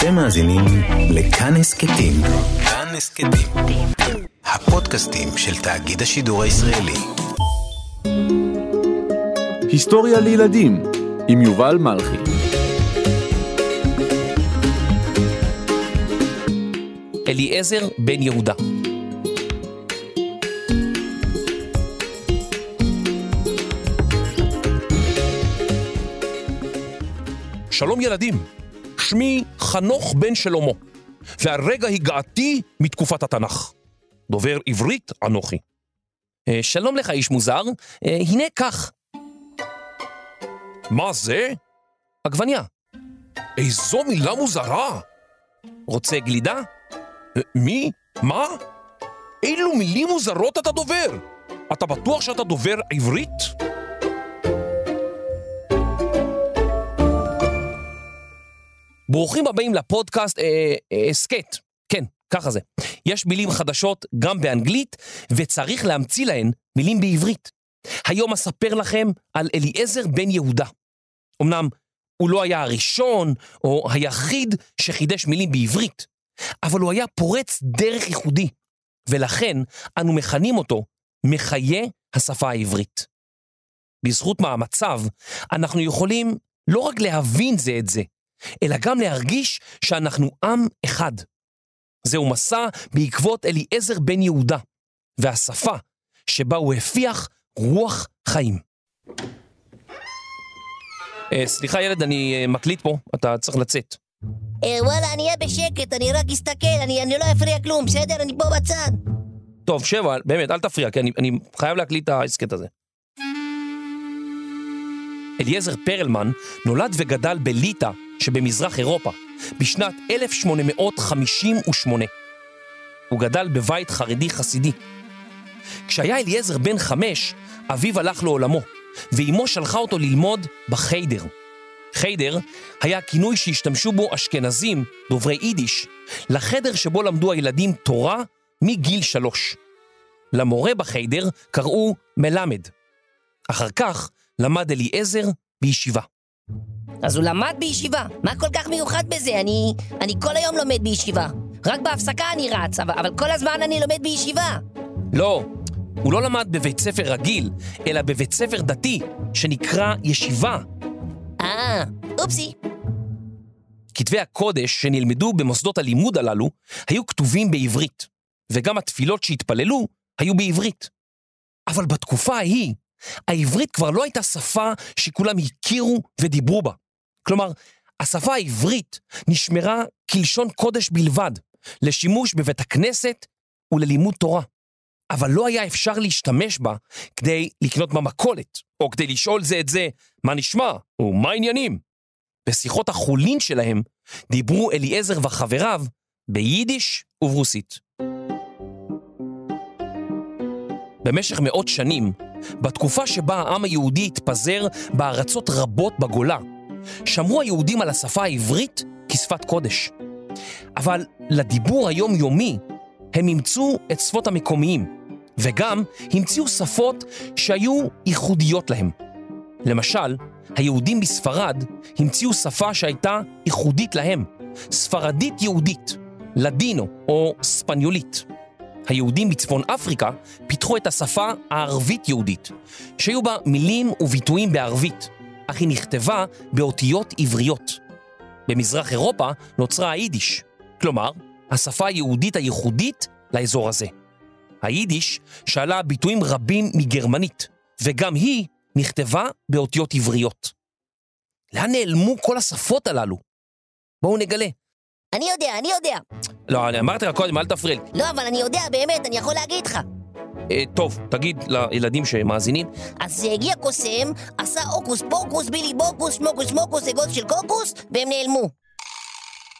אתם מאזינים לכאן הסכתים. כאן הסכתים. הפודקאסטים של תאגיד השידור הישראלי. היסטוריה לילדים עם יובל מלכי. אליעזר בן יהודה. שלום ילדים, שמי חנוך בן שלמה, והרגע הגעתי מתקופת התנ"ך. דובר עברית אנוכי. אה, שלום לך איש מוזר, אה, הנה כך. מה זה? עגבניה. איזו מילה מוזרה. רוצה גלידה? אה, מי? מה? אילו מילים מוזרות אתה דובר? אתה בטוח שאתה דובר עברית? ברוכים הבאים לפודקאסט. אה, אה, כן, ככה זה. יש מילים חדשות גם באנגלית, וצריך להמציא להן מילים בעברית. היום אספר לכם על אליעזר בן יהודה. אמנם הוא לא היה הראשון או היחיד שחידש מילים בעברית, אבל הוא היה פורץ דרך ייחודי, ולכן אנו מכנים אותו מחיה השפה העברית. בזכות מאמציו, אנחנו יכולים לא רק להבין זה את זה, אלא גם להרגיש שאנחנו עם אחד. זהו מסע בעקבות אליעזר בן יהודה, והשפה שבה הוא הפיח רוח חיים. אה, סליחה ילד, אני אה, מקליט פה, אתה צריך לצאת. אה, וואלה, אני אהיה בשקט, אני רק אסתכל, אני, לא אפריע כלום, בסדר? אני פה בצד. טוב, שב, באמת, אל תפריע, כי אני חייב להקליט את ההסכת הזה. אליעזר פרלמן נולד וגדל בליטא שבמזרח אירופה בשנת 1858. הוא גדל בבית חרדי חסידי. כשהיה אליעזר בן חמש, אביו הלך לעולמו, ואימו שלחה אותו ללמוד בחיידר. חיידר היה כינוי שהשתמשו בו אשכנזים, דוברי יידיש, לחדר שבו למדו הילדים תורה מגיל שלוש. למורה בחיידר קראו מלמד. אחר כך למד אליעזר בישיבה. אז הוא למד בישיבה. מה כל כך מיוחד בזה? אני, אני כל היום לומד בישיבה. רק בהפסקה אני רץ, אבל, אבל כל הזמן אני לומד בישיבה. לא, הוא לא למד בבית ספר רגיל, אלא בבית ספר דתי, שנקרא ישיבה. אה, אופסי. כתבי הקודש שנלמדו במוסדות הלימוד הללו היו כתובים בעברית, וגם התפילות שהתפללו היו בעברית. אבל בתקופה ההיא, העברית כבר לא הייתה שפה שכולם הכירו ודיברו בה. כלומר, השפה העברית נשמרה כלשון קודש בלבד, לשימוש בבית הכנסת וללימוד תורה. אבל לא היה אפשר להשתמש בה כדי לקנות במכולת, או כדי לשאול זה את זה, מה נשמע, או מה העניינים. בשיחות החולין שלהם דיברו אליעזר וחבריו ביידיש וברוסית. במשך מאות שנים, בתקופה שבה העם היהודי התפזר בארצות רבות בגולה, שמרו היהודים על השפה העברית כשפת קודש. אבל לדיבור היומיומי הם אימצו את שפות המקומיים, וגם המציאו שפות שהיו ייחודיות להם. למשל, היהודים בספרד המציאו שפה שהייתה ייחודית להם, ספרדית יהודית, לדינו או ספניולית. היהודים בצפון אפריקה פיתחו את השפה הערבית-יהודית, שהיו בה מילים וביטויים בערבית, אך היא נכתבה באותיות עבריות. במזרח אירופה נוצרה היידיש, כלומר, השפה היהודית הייחודית לאזור הזה. היידיש שאלה ביטויים רבים מגרמנית, וגם היא נכתבה באותיות עבריות. לאן נעלמו כל השפות הללו? בואו נגלה. אני יודע, אני יודע. לא, אני אמרתי לך קודם, אל תפריע לי. לא, אבל אני יודע, באמת, אני יכול להגיד לך. אה, טוב, תגיד לילדים שמאזינים. אז הגיע קוסם, עשה הוקוס פוקוס, בילי בוקוס, שמוקוס מוקוס, אגוז של קוקוס, והם נעלמו.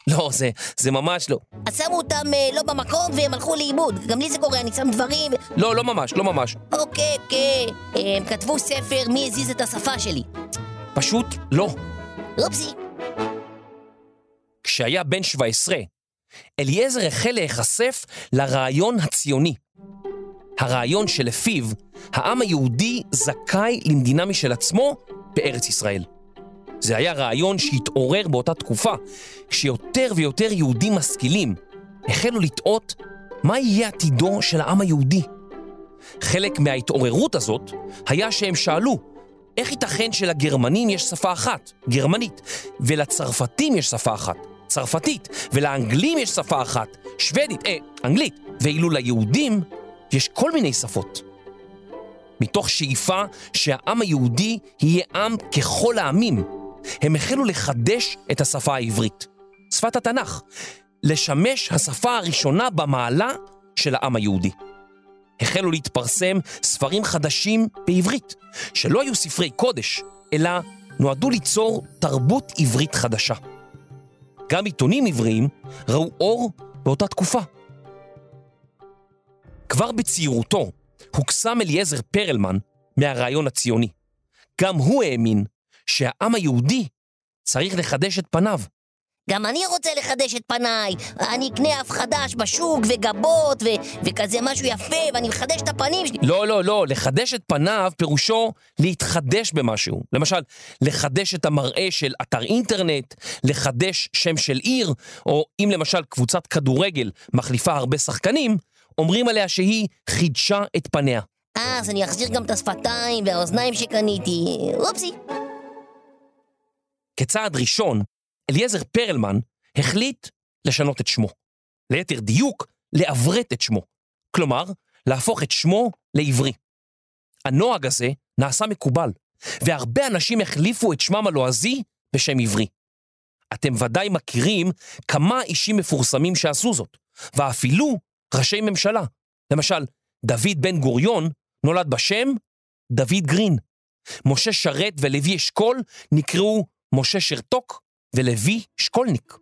לא, זה, זה ממש לא. אז שמו אותם אה, לא במקום והם הלכו לאיבוד. גם לי זה קורה, אני שם דברים... לא, לא ממש, לא ממש. אוקיי, אוקיי. הם כתבו ספר מי הזיז את השפה שלי. פשוט לא. אופסי. כשהיה בן 17, אליעזר החל להיחשף לרעיון הציוני. הרעיון שלפיו העם היהודי זכאי למדינה משל עצמו בארץ ישראל. זה היה רעיון שהתעורר באותה תקופה, כשיותר ויותר יהודים משכילים החלו לטעות מה יהיה עתידו של העם היהודי. חלק מההתעוררות הזאת היה שהם שאלו, איך ייתכן שלגרמנים יש שפה אחת, גרמנית, ולצרפתים יש שפה אחת, צרפתית, ולאנגלים יש שפה אחת, שוודית, אה, אנגלית, ואילו ליהודים יש כל מיני שפות. מתוך שאיפה שהעם היהודי יהיה עם ככל העמים, הם החלו לחדש את השפה העברית, שפת התנ"ך, לשמש השפה הראשונה במעלה של העם היהודי. החלו להתפרסם ספרים חדשים בעברית, שלא היו ספרי קודש, אלא נועדו ליצור תרבות עברית חדשה. גם עיתונים עבריים ראו אור באותה תקופה. כבר בצעירותו הוקסם אליעזר פרלמן מהרעיון הציוני. גם הוא האמין שהעם היהודי צריך לחדש את פניו. גם אני רוצה לחדש את פניי. אני אקנה אף חדש בשוק, וגבות, ו- וכזה משהו יפה, ואני מחדש את הפנים שלי. לא, לא, לא, לחדש את פניו פירושו להתחדש במשהו. למשל, לחדש את המראה של אתר אינטרנט, לחדש שם של עיר, או אם למשל קבוצת כדורגל מחליפה הרבה שחקנים, אומרים עליה שהיא חידשה את פניה. אה, אז אני אחזיר גם את השפתיים והאוזניים שקניתי. אופסי. כצעד ראשון, אליעזר פרלמן החליט לשנות את שמו. ליתר דיוק, לעברת את שמו. כלומר, להפוך את שמו לעברי. הנוהג הזה נעשה מקובל, והרבה אנשים החליפו את שמם הלועזי בשם עברי. אתם ודאי מכירים כמה אישים מפורסמים שעשו זאת, ואפילו ראשי ממשלה. למשל, דוד בן גוריון נולד בשם דוד גרין. משה שרת ולוי אשכול נקראו משה שרתוק ולוי שקולניק.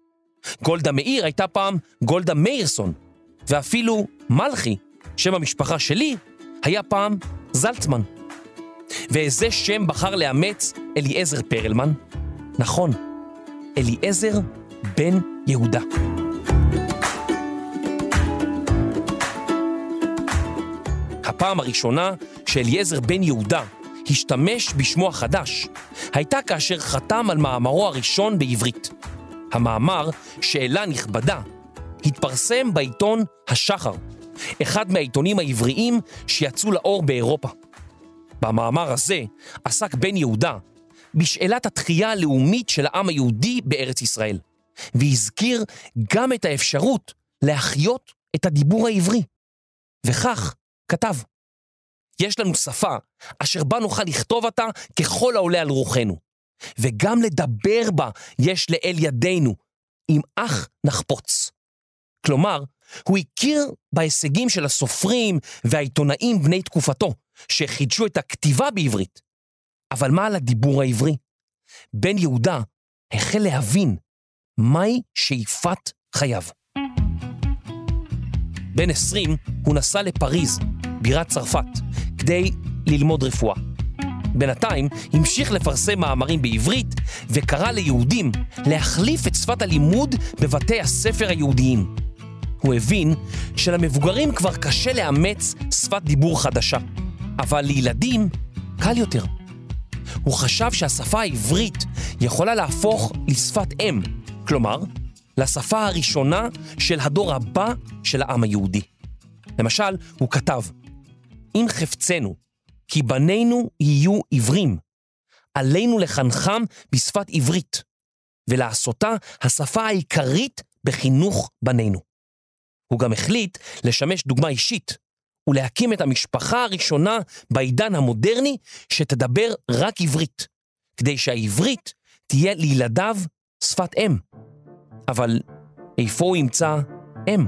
גולדה מאיר הייתה פעם גולדה מאירסון, ואפילו מלכי, שם המשפחה שלי, היה פעם זלצמן. ואיזה שם בחר לאמץ אליעזר פרלמן? נכון, אליעזר בן יהודה. הפעם הראשונה שאליעזר בן יהודה השתמש בשמו החדש, הייתה כאשר חתם על מאמרו הראשון בעברית. המאמר, שאלה נכבדה, התפרסם בעיתון השחר, אחד מהעיתונים העבריים שיצאו לאור באירופה. במאמר הזה עסק בן יהודה בשאלת התחייה הלאומית של העם היהודי בארץ ישראל, והזכיר גם את האפשרות להחיות את הדיבור העברי. וכך כתב: יש לנו שפה אשר בה נוכל לכתוב אותה ככל העולה על רוחנו, וגם לדבר בה יש לאל ידינו, אם אך נחפוץ. כלומר, הוא הכיר בהישגים של הסופרים והעיתונאים בני תקופתו, שחידשו את הכתיבה בעברית. אבל מה על הדיבור העברי? בן יהודה החל להבין מהי שאיפת חייו. בן 20 הוא נסע לפריז, בירת צרפת, כדי ללמוד רפואה. בינתיים המשיך לפרסם מאמרים בעברית וקרא ליהודים להחליף את שפת הלימוד בבתי הספר היהודיים. הוא הבין שלמבוגרים כבר קשה לאמץ שפת דיבור חדשה, אבל לילדים קל יותר. הוא חשב שהשפה העברית יכולה להפוך לשפת אם, כלומר, לשפה הראשונה של הדור הבא של העם היהודי. למשל, הוא כתב, אם חפצנו כי בנינו יהיו עיוורים, עלינו לחנכם בשפת עברית, ולעשותה השפה העיקרית בחינוך בנינו. הוא גם החליט לשמש דוגמה אישית ולהקים את המשפחה הראשונה בעידן המודרני שתדבר רק עברית, כדי שהעברית תהיה לילדיו שפת אם. אבל איפה הוא ימצא אם?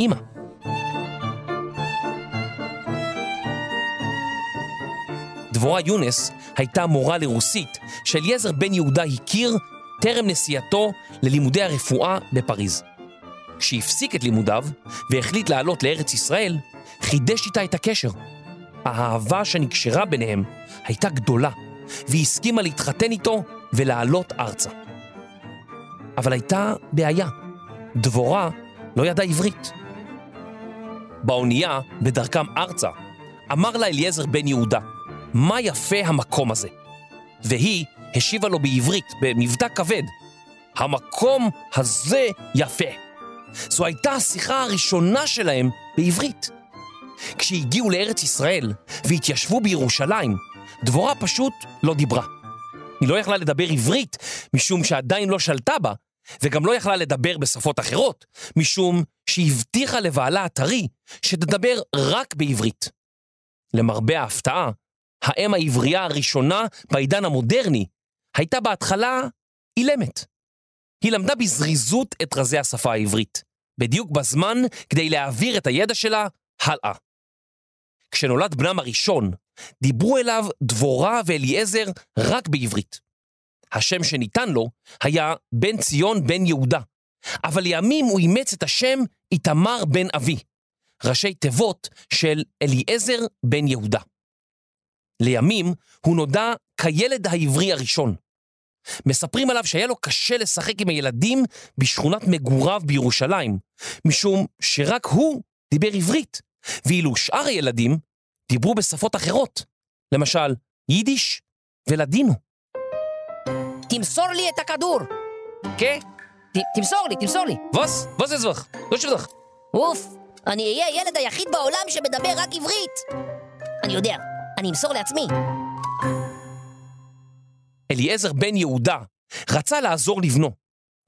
אמא. דבורה יונס הייתה מורה לרוסית שאליעזר בן יהודה הכיר טרם נסיעתו ללימודי הרפואה בפריז. כשהפסיק את לימודיו והחליט לעלות לארץ ישראל, חידש איתה את הקשר. האהבה שנקשרה ביניהם הייתה גדולה, והיא הסכימה להתחתן איתו ולעלות ארצה. אבל הייתה בעיה, דבורה לא ידעה עברית. באונייה, בדרכם ארצה, אמר לה אליעזר בן יהודה, מה יפה המקום הזה. והיא השיבה לו בעברית, במבטא כבד, המקום הזה יפה. זו הייתה השיחה הראשונה שלהם בעברית. כשהגיעו לארץ ישראל והתיישבו בירושלים, דבורה פשוט לא דיברה. היא לא יכלה לדבר עברית, משום שעדיין לא שלטה בה, וגם לא יכלה לדבר בשפות אחרות, משום שהבטיחה לבעלה הטרי שתדבר רק בעברית. למרבה ההפתעה, האם העברייה הראשונה בעידן המודרני הייתה בהתחלה אילמת. היא למדה בזריזות את רזי השפה העברית, בדיוק בזמן כדי להעביר את הידע שלה הלאה. כשנולד בנם הראשון, דיברו אליו דבורה ואליעזר רק בעברית. השם שניתן לו היה בן ציון בן יהודה, אבל לימים הוא אימץ את השם איתמר בן אבי, ראשי תיבות של אליעזר בן יהודה. לימים הוא נודע כילד העברי הראשון. מספרים עליו שהיה לו קשה לשחק עם הילדים בשכונת מגוריו בירושלים, משום שרק הוא דיבר עברית, ואילו שאר הילדים דיברו בשפות אחרות, למשל יידיש ולדינו. תמסור לי את הכדור. כן? ת- תמסור לי, תמסור לי. ווס? ווס וואך? לא שלך. אוף, אני אהיה הילד היחיד בעולם שמדבר רק עברית. אני יודע, אני אמסור לעצמי. אליעזר בן יהודה רצה לעזור לבנו,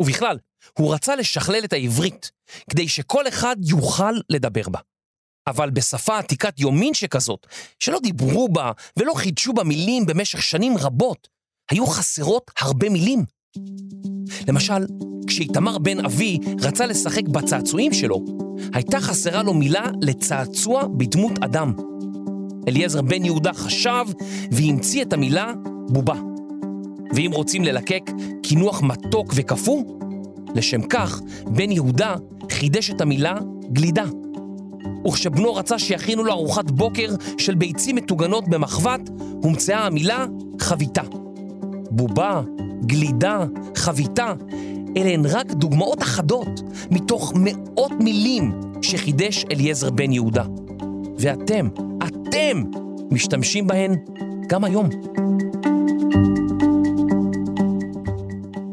ובכלל, הוא רצה לשכלל את העברית, כדי שכל אחד יוכל לדבר בה. אבל בשפה עתיקת יומין שכזאת, שלא דיברו בה ולא חידשו בה מילים במשך שנים רבות, היו חסרות הרבה מילים. למשל, כשאיתמר בן אבי רצה לשחק בצעצועים שלו, הייתה חסרה לו מילה לצעצוע בדמות אדם. אליעזר בן יהודה חשב והמציא את המילה בובה. ואם רוצים ללקק קינוח מתוק וקפוא, לשם כך בן יהודה חידש את המילה גלידה. וכשבנו רצה שיכינו לו ארוחת בוקר של ביצים מטוגנות במחבת, הומצאה המילה חביתה. בובה, גלידה, חביתה, אלה הן רק דוגמאות אחדות מתוך מאות מילים שחידש אליעזר בן יהודה. ואתם, אתם, משתמשים בהן גם היום.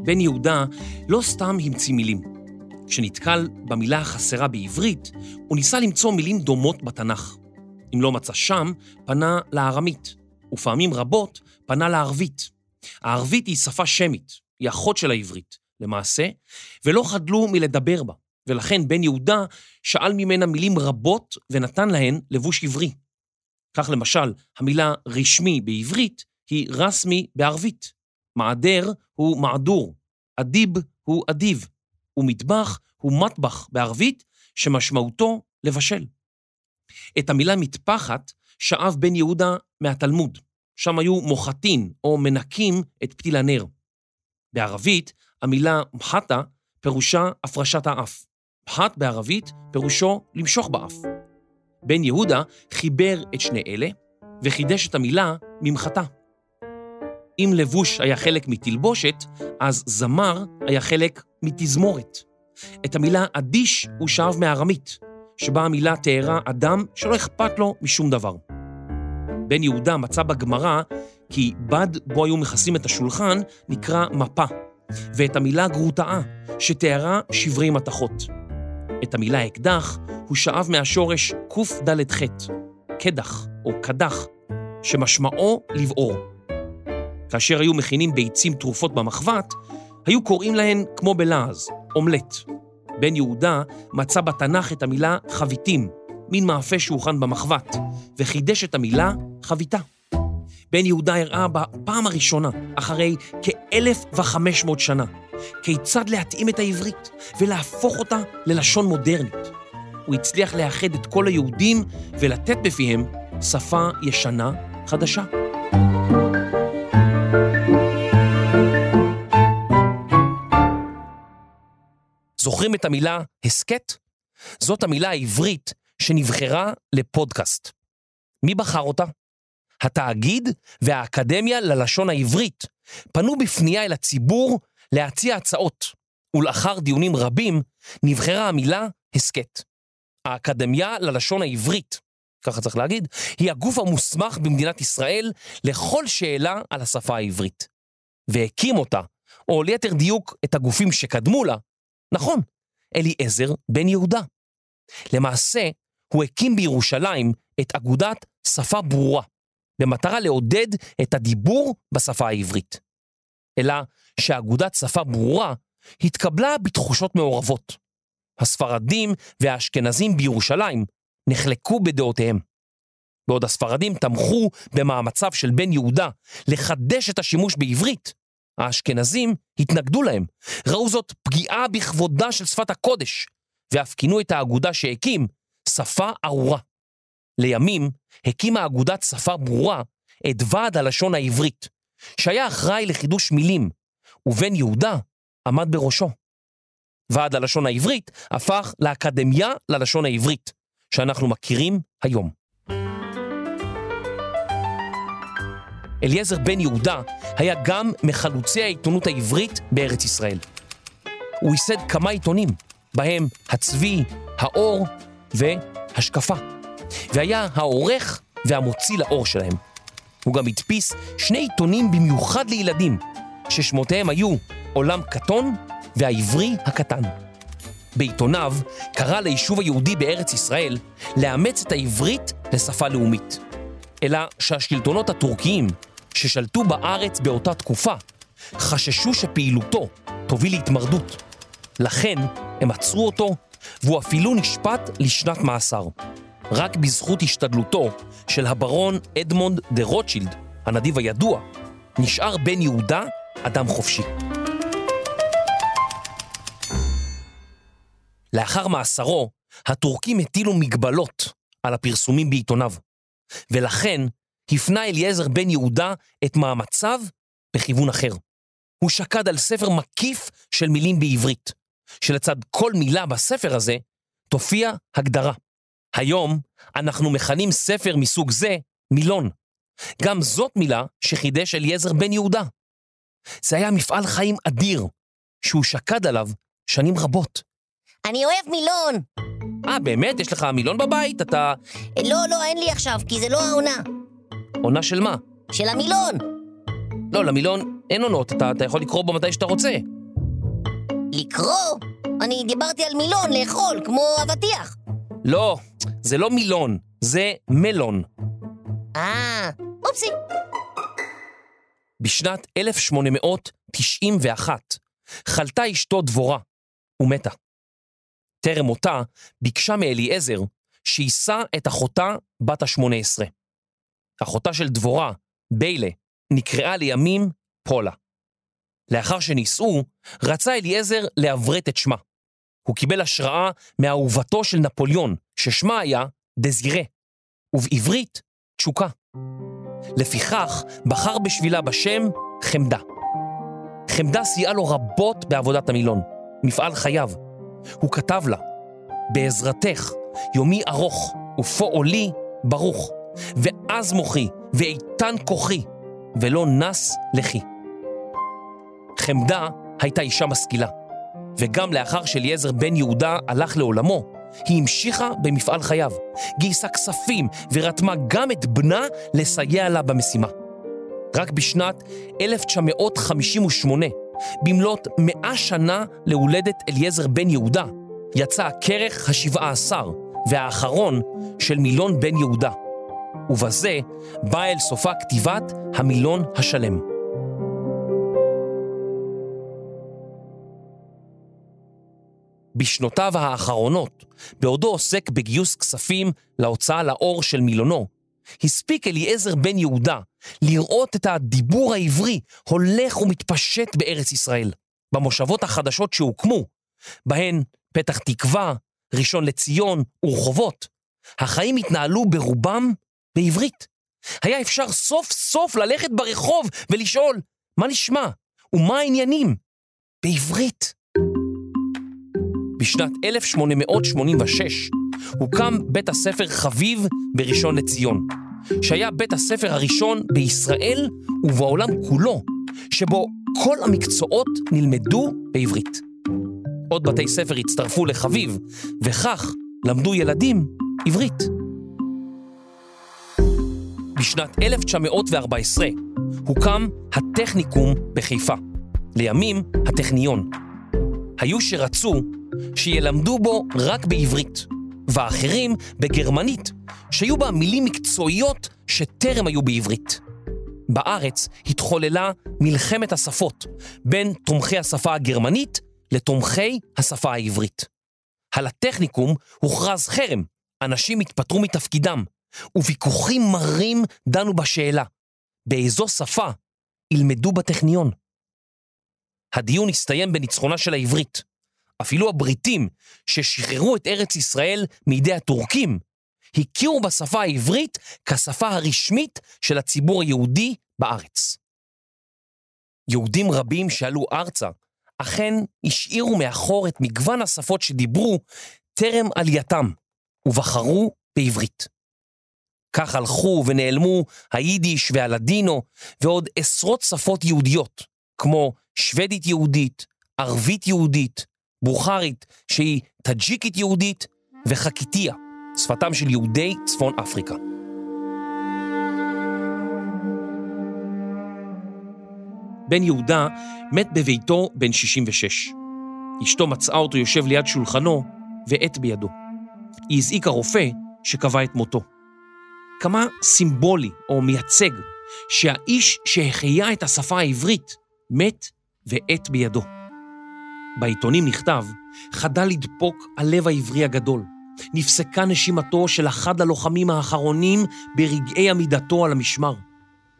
בן יהודה לא סתם המציא מילים. כשנתקל במילה החסרה בעברית, הוא ניסה למצוא מילים דומות בתנ"ך. אם לא מצא שם, פנה לארמית, ופעמים רבות פנה לערבית. הערבית היא שפה שמית, היא אחות של העברית, למעשה, ולא חדלו מלדבר בה, ולכן בן יהודה שאל ממנה מילים רבות ונתן להן לבוש עברי. כך למשל, המילה רשמי בעברית היא רסמי בערבית. מעדר הוא מעדור, אדיב הוא אדיב, ומטבח הוא מטבח בערבית, שמשמעותו לבשל. את המילה מטפחת שאב בן יהודה מהתלמוד, שם היו מוחתין או מנקים את פתיל הנר. בערבית, המילה מחתה פירושה הפרשת האף. מחת בערבית פירושו למשוך באף. בן יהודה חיבר את שני אלה וחידש את המילה ממחתה. אם לבוש היה חלק מתלבושת, אז זמר היה חלק מתזמורת. את המילה אדיש הוא שאב מארמית, שבה המילה תיארה אדם שלא אכפת לו משום דבר. בן יהודה מצא בגמרא כי בד בו היו מכסים את השולחן נקרא מפה, ואת המילה גרוטאה, שתיארה שברי מתכות. את המילה אקדח הוא שאב מהשורש קד"ח, קדח או קדח, שמשמעו לבעור. כאשר היו מכינים ביצים טרופות במחבת, היו קוראים להן, כמו בלעז, אומלט. בן יהודה מצא בתנ"ך את המילה חביתים, מין מאפה שהוכן במחבת, וחידש את המילה חביתה. בן יהודה הראה בפעם הראשונה, אחרי כ-1,500 שנה, כיצד להתאים את העברית ולהפוך אותה ללשון מודרנית. הוא הצליח לאחד את כל היהודים ולתת בפיהם שפה ישנה חדשה. זוכרים את המילה הסכת? זאת המילה העברית שנבחרה לפודקאסט. מי בחר אותה? התאגיד והאקדמיה ללשון העברית פנו בפנייה אל הציבור להציע הצעות, ולאחר דיונים רבים נבחרה המילה הסכת. האקדמיה ללשון העברית, ככה צריך להגיד, היא הגוף המוסמך במדינת ישראל לכל שאלה על השפה העברית. והקים אותה, או ליתר דיוק את הגופים שקדמו לה, נכון, אליעזר בן יהודה. למעשה, הוא הקים בירושלים את אגודת שפה ברורה, במטרה לעודד את הדיבור בשפה העברית. אלא שאגודת שפה ברורה התקבלה בתחושות מעורבות. הספרדים והאשכנזים בירושלים נחלקו בדעותיהם. בעוד הספרדים תמכו במאמציו של בן יהודה לחדש את השימוש בעברית, האשכנזים התנגדו להם, ראו זאת פגיעה בכבודה של שפת הקודש, ואף כינו את האגודה שהקים שפה ארורה. לימים הקימה אגודת שפה ברורה את ועד הלשון העברית, שהיה אחראי לחידוש מילים, ובן יהודה עמד בראשו. ועד הלשון העברית הפך לאקדמיה ללשון העברית, שאנחנו מכירים היום. אליעזר בן יהודה היה גם מחלוצי העיתונות העברית בארץ ישראל. הוא ייסד כמה עיתונים, בהם הצבי, האור והשקפה, והיה העורך והמוציא לאור שלהם. הוא גם הדפיס שני עיתונים במיוחד לילדים, ששמותיהם היו עולם קטון והעברי הקטן. בעיתוניו קרא ליישוב היהודי בארץ ישראל לאמץ את העברית לשפה לאומית. אלא שהשלטונות הטורקיים ששלטו בארץ באותה תקופה חששו שפעילותו תוביל להתמרדות. לכן הם עצרו אותו, והוא אפילו נשפט לשנת מאסר. רק בזכות השתדלותו של הברון אדמונד דה רוטשילד, הנדיב הידוע, נשאר בן יהודה אדם חופשי. לאחר מאסרו, הטורקים הטילו מגבלות על הפרסומים בעיתוניו, ולכן הפנה אליעזר בן יהודה את מאמציו בכיוון אחר. הוא שקד על ספר מקיף של מילים בעברית, שלצד כל מילה בספר הזה תופיע הגדרה. היום אנחנו מכנים ספר מסוג זה מילון. גם זאת מילה שחידש אליעזר בן יהודה. זה היה מפעל חיים אדיר, שהוא שקד עליו שנים רבות. אני אוהב מילון. אה, באמת? יש לך מילון בבית? אתה... לא, לא, אין לי עכשיו, כי זה לא העונה. עונה של מה? של המילון. לא, למילון אין עונות, אתה, אתה יכול לקרוא בו מתי שאתה רוצה. לקרוא? אני דיברתי על מילון, לאכול, כמו אבטיח. לא, זה לא מילון, זה מלון. אה, אופסי. בשנת 1891 חלתה אשתו דבורה ומתה. טרם מותה ביקשה מאליעזר שיישא את אחותה בת ה-18. אחותה של דבורה, ביילה, נקראה לימים פולה. לאחר שנישאו, רצה אליעזר לעברת את שמה. הוא קיבל השראה מאהובתו של נפוליאון, ששמה היה דזירה, ובעברית תשוקה. לפיכך בחר בשבילה בשם חמדה. חמדה סייעה לו רבות בעבודת המילון, מפעל חייו. הוא כתב לה, בעזרתך יומי ארוך ופועלי ברוך, ואז מוחי ואיתן כוחי, ולא נס לחי. חמדה הייתה אישה משכילה, וגם לאחר שאליעזר בן יהודה הלך לעולמו, היא המשיכה במפעל חייו, גייסה כספים ורתמה גם את בנה לסייע לה במשימה. רק בשנת 1958, במלאת מאה שנה להולדת אליעזר בן יהודה, יצא הכרך השבעה עשר והאחרון של מילון בן יהודה. ובזה באה אל סופה כתיבת המילון השלם. בשנותיו האחרונות, בעודו עוסק בגיוס כספים להוצאה לאור של מילונו, הספיק אליעזר בן יהודה לראות את הדיבור העברי הולך ומתפשט בארץ ישראל, במושבות החדשות שהוקמו, בהן פתח תקווה, ראשון לציון ורחובות. החיים התנהלו ברובם בעברית. היה אפשר סוף סוף ללכת ברחוב ולשאול, מה נשמע? ומה העניינים? בעברית. בשנת 1886 הוקם בית הספר חביב בראשון לציון, שהיה בית הספר הראשון בישראל ובעולם כולו, שבו כל המקצועות נלמדו בעברית. עוד בתי ספר הצטרפו לחביב, וכך למדו ילדים עברית. בשנת 1914 הוקם הטכניקום בחיפה, לימים הטכניון. היו שרצו שילמדו בו רק בעברית, ואחרים בגרמנית, שהיו בה מילים מקצועיות שטרם היו בעברית. בארץ התחוללה מלחמת השפות בין תומכי השפה הגרמנית לתומכי השפה העברית. על הטכניקום הוכרז חרם, אנשים התפטרו מתפקידם, וויכוחים מרים דנו בשאלה, באיזו שפה ילמדו בטכניון? הדיון הסתיים בניצחונה של העברית. אפילו הבריטים, ששחררו את ארץ ישראל מידי הטורקים, הכירו בשפה העברית כשפה הרשמית של הציבור היהודי בארץ. יהודים רבים שעלו ארצה, אכן השאירו מאחור את מגוון השפות שדיברו טרם עלייתם, ובחרו בעברית. כך הלכו ונעלמו היידיש והלדינו ועוד עשרות שפות יהודיות, כמו שוודית יהודית, ערבית יהודית, בוכרית שהיא טאג'יקית יהודית וחקיתיה, שפתם של יהודי צפון אפריקה. בן יהודה מת בביתו בן 66. אשתו מצאה אותו יושב ליד שולחנו ועט בידו. היא הזעיקה רופא שקבע את מותו. כמה סימבולי או מייצג שהאיש שהחיה את השפה העברית מת ועט בידו. בעיתונים נכתב, חדל לדפוק הלב העברי הגדול. נפסקה נשימתו של אחד הלוחמים האחרונים ברגעי עמידתו על המשמר.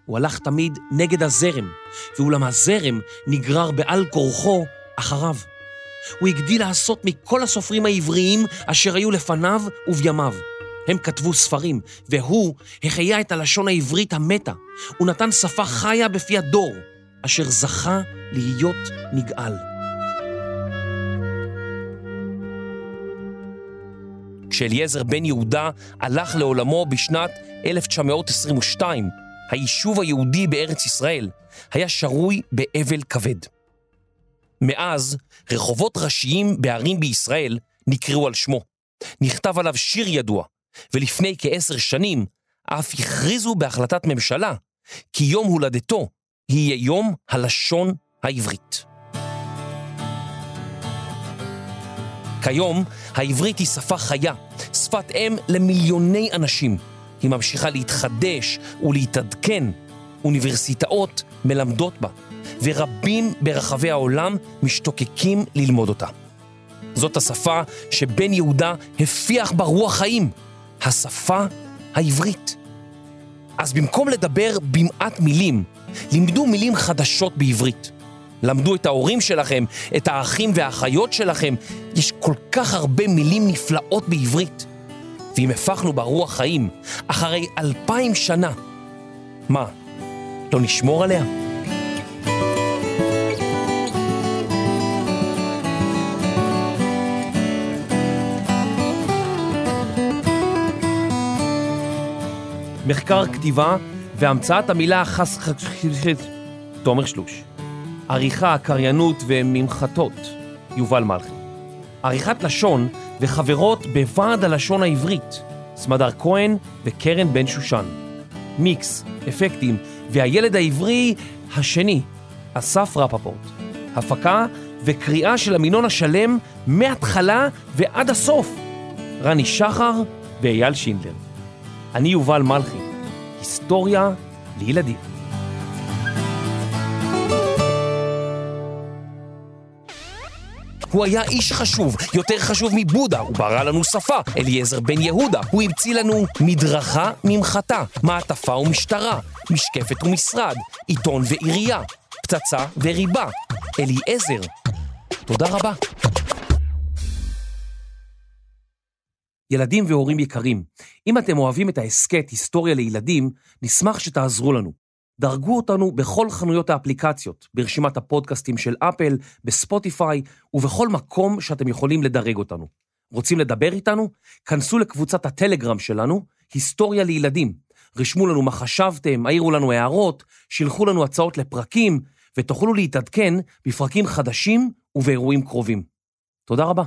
הוא הלך תמיד נגד הזרם, ואולם הזרם נגרר בעל כורחו אחריו. הוא הגדיל לעשות מכל הסופרים העבריים אשר היו לפניו ובימיו. הם כתבו ספרים, והוא החיה את הלשון העברית המתה. הוא נתן שפה חיה בפי הדור, אשר זכה להיות נגאל. כשאליעזר בן יהודה הלך לעולמו בשנת 1922, היישוב היהודי בארץ ישראל היה שרוי באבל כבד. מאז, רחובות ראשיים בערים בישראל נקראו על שמו. נכתב עליו שיר ידוע, ולפני כעשר שנים אף הכריזו בהחלטת ממשלה כי יום הולדתו יהיה יום הלשון העברית. כיום העברית היא שפה חיה, שפת אם למיליוני אנשים. היא ממשיכה להתחדש ולהתעדכן. אוניברסיטאות מלמדות בה, ורבים ברחבי העולם משתוקקים ללמוד אותה. זאת השפה שבן יהודה הפיח בה רוח חיים, השפה העברית. אז במקום לדבר במעט מילים, לימדו מילים חדשות בעברית. למדו את ההורים שלכם, את האחים והאחיות שלכם. יש כל כך הרבה מילים נפלאות בעברית. ואם הפכנו ברוח חיים אחרי אלפיים שנה, מה, לא נשמור עליה? מחקר כתיבה והמצאת המילה חס... תומר שלוש. עריכה, קריינות וממחטות, יובל מלכי. עריכת לשון וחברות בוועד הלשון העברית, סמדר כהן וקרן בן שושן. מיקס, אפקטים והילד העברי השני, אסף רפפורט. הפקה וקריאה של המינון השלם מההתחלה ועד הסוף. רני שחר ואייל שינדלר. אני יובל מלכי, היסטוריה לילדים. הוא היה איש חשוב, יותר חשוב מבודה, הוא ברא לנו שפה, אליעזר בן יהודה. הוא המציא לנו מדרכה ממחטה, מעטפה ומשטרה, משקפת ומשרד, עיתון ועירייה, פצצה וריבה. אליעזר. תודה רבה. ילדים והורים יקרים, אם אתם אוהבים את ההסכת היסטוריה לילדים, נשמח שתעזרו לנו. דרגו אותנו בכל חנויות האפליקציות, ברשימת הפודקאסטים של אפל, בספוטיפיי ובכל מקום שאתם יכולים לדרג אותנו. רוצים לדבר איתנו? כנסו לקבוצת הטלגרם שלנו, היסטוריה לילדים. רשמו לנו מה חשבתם, העירו לנו הערות, שילחו לנו הצעות לפרקים, ותוכלו להתעדכן בפרקים חדשים ובאירועים קרובים. תודה רבה.